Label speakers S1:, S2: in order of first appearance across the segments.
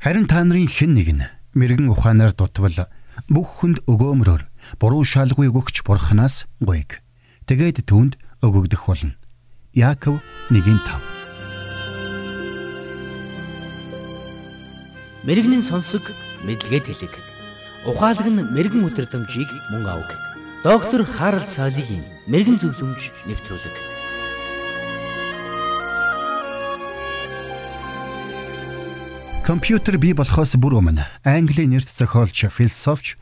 S1: Харин та нарын хэн нэг нь мэрэгэн ухаанаар дутвал бүх хүнд өгөөмрөөр буруу шалгүй өгөгч бурхнаас гуйг. Тэгээд түүнд өгөгдөх болно. Яаков 1:5
S2: Мэргэний сонсог мэдлэгэд хэлэг. Ухаалаг нь мэрэгэн өдрөмжийг мөн авг. Доктор Харалт цаалогийн мэрэгэн зөвлөмж нэвтрүүлэг.
S1: Компьютер бий болохоос бүр өмнө Английн нэрт зохиолч, философч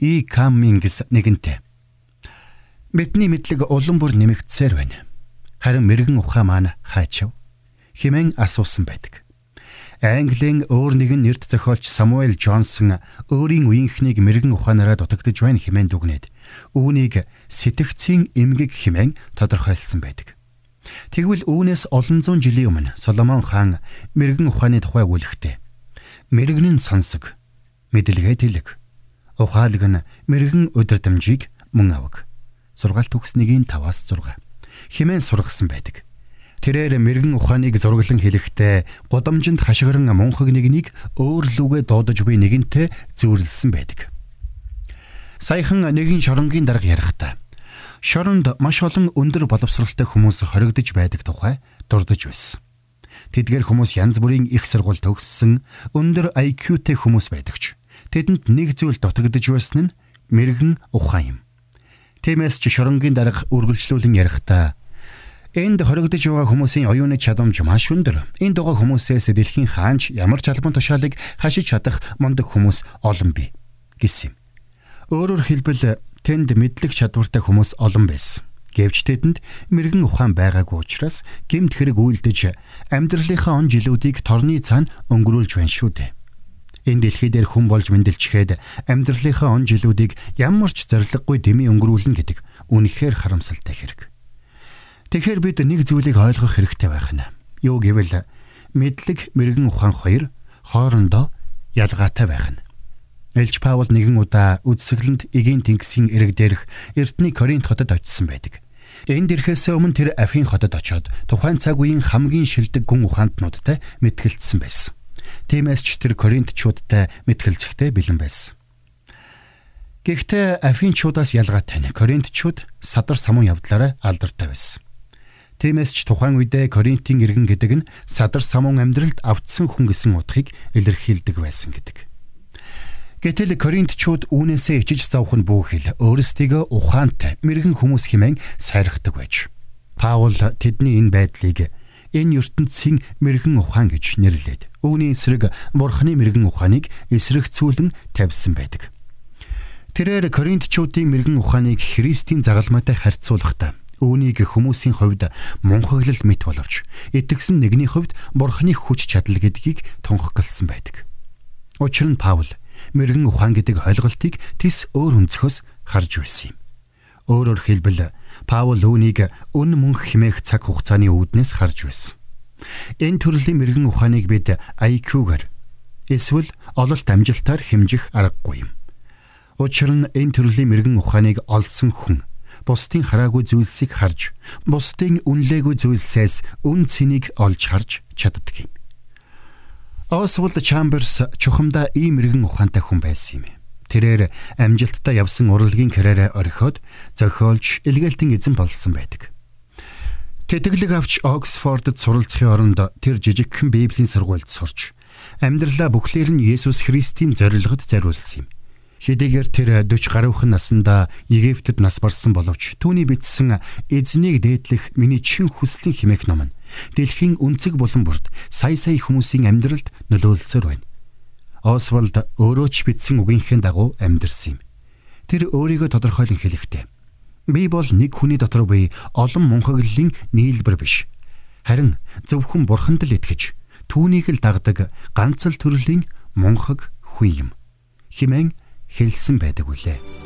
S1: И. Каммингс нэгэнтээ. Бидний мэдлэг улам бүр нэмэгдсээр байна. Харин мэрэгэн ухаан маань хайчав. Химэн асуусан байдаг. Английн өөр нэгэн нэрт зохиолч Самуэль Джонсон өөрийн үеийнхнийг мэрэгэн ухаанаараа дутагдж байна хэмээн дүгнээд үүнийг сэтгцийн эмгэг хэмээн тодорхойлсон байдаг. Тэгвэл үүнээс олон зуун жилийн өмнө Соломон хаан мэрэгэн ухааны тухай өгүүлэхдээ мэрэгнэн сонсог мэдлэгээ тэлэг ухаалаг нь мэрэгэн өдөрдмжийг мөн аваг сургаалт төгс 1-5-аас 6 химэн сургасан байдаг. Тэрээр мэрэгэн ухааныг зураглан хэлэхдээ гудамжинд хашгиран мунхаг нэгнийг өөр лүгээ дуудаж буй нэгэнтэй зүйрлсэн байдаг. Саяхан нэгэн шоронгийн дарга ярихдаа шоронд маш олон өндөр боловсралтай хүмүүс хоригдож байдаг тухай дурдж байсан. Тэдгээр хүмүүс янз бүрийн их сургууль төгссөн өндөр IQ-тэй хүмүүс байдагч. Тэдэнд нэг зүйл дутагдж байсан нь мэрэгэн ухаан юм. Тиймээс ч шоронгийн дарга үргэлжлүүлэн ярихдаа энд хоригдож байгаа хүмүүсийн оюуны чадамж маш өндөр. Энд байгаа хүмүүсээс дэлхийн хаанч ямар ч албан тушаалыг хашиж чадах мундаг хүмүүс олон бий гэсэн юм. Өөрөөр хэлбэл тэнд мэдлэг чадвартай хүмүүс олон байсан. Гэвч тэдэнд мэрэгэн ухаан байгаагүй учраас гэмт хэрэг үйлдэж амьдралынхаа он жилүүдийг торны цаана өнгөрүүлж байна шүү дээ. Энэ дэлхий дээр хүн болж мэндэлчихэд амьдралынхаа он жилүүдийг ямар ч зориггүй дэмий өнгөрүүлнэ гэдэг үнэхээр харамсалтай хэрэг. Тэгэхээр бид нэг зүйлийг ойлгох хэрэгтэй байх нь. Юу гэвэл мэдлэг мэрэгэн ухаан хоёр хоорондоо ялгаатай байх нь. Элж Паул нэгэн удаа үдсгэлэнд эгийн тэнгисийн эрэг дээрх Эрдний Коринт хотод очисон байдаг. Энд ирэхээс өмнө тэр Афин хотод очоод тухайн цаг үеийн хамгийн шилдэг гүн ухаантнуудтай мэтгэлцсэн байсан. Тиймээс ч тэр Коринтчуудтай мэтгэлцэхтэй бэлэн байсан. Гэхдээ Афинчуудаас ялгаатай нь Коринтчууд садар самун явдлаараа алдартай байсан. Тиймээс ч тухайн үедээ Коринтын иргэн гэдэг нь садар самун амьдралд автсан хүн гэсэн утгыг илэрхийлдэг байсан гэдэг. Гэтэл Коринтчууд үүнээсээ ичиж завх нь бүхэл өөрсдийгөө ухаантай мэрэгэн хүмүүс хэмээн сайрхдаг байж. Паул тэдний энэ байдлыг энэ ертөнцийн мэрэгэн ухаан гэж нэрлээд үүний эсрэг бурхны мэрэгэн ухааныг эсрэгцүүлэн тавьсан байдаг. Тэрээр Коринтчуудын мэрэгэн ухааныг Христийн загалмайтай харьцуулахдаа үүнийг хүмүүсийн хувьд мунхаглал мэт боловч итгэсэн нэгний хувьд бурхны хүч чадал гэдгийг тунхагласан байдаг. Учир нь Паул мэрэгэн ухаан гэдэг ойлголтыг тис өөр өнцгөөс харж байсан юм. Өөрөөр хэлбэл Паул үүнийг өн мөнх химээх цаг хугацааны үүднээс харж байсан. Энэ төрлийн мэрэгэн ухааныг бид IQ-гаар эсвэл ололт амжилтаар хэмжих аргагүй юм. Учир нь энэ төрлийн мэрэгэн ухааныг олсон хүн бусдын хараагүй зүйлсийг харж, бусдын үнлээгүй зүйлсээс үн цэнийг олж харж чаддаг юм. Освальд Чамберс чухамдаа ийм мэрэгэн ухаантай хүн байсан юм. Тэрээр амжилттай явсан урлагийн карьераа орхиод зохиолч, илгээлтэн эзэн болсон байдаг. Тэтгэлэг авч Оксфордд суралцахын оронд тэр жижигхэн Библийн сургуульд сурч амьдралаа бүхлээр нь Есүс Христийн зорилгод зориулсан юм. Хэдийгээр тэр 40 гаруйхан наснда Египтэд нас барсан боловч түүний бичсэн эзнийг дээдлэх миний чин хүслийн химэх ном нь дэлхийн өнцөг булан бүрт сая сая хүмүүсийн амьдралд нөлөөлсөөр байна. Освальд өөрөө ч бичсэн үгийнхээ дагуу амьдэрсэн юм. Тэр өөрийгөө тодорхойлон хэлэхдээ би бол нэг хүний дотор буй олон мунхаглалын нийлбэр биш. Харин зөвхөн бурханд л итгэж түүнийг л дагдаг ганц л төрлийн мунхаг хүн юм. Химэн хэлсэн байдаг үлээ.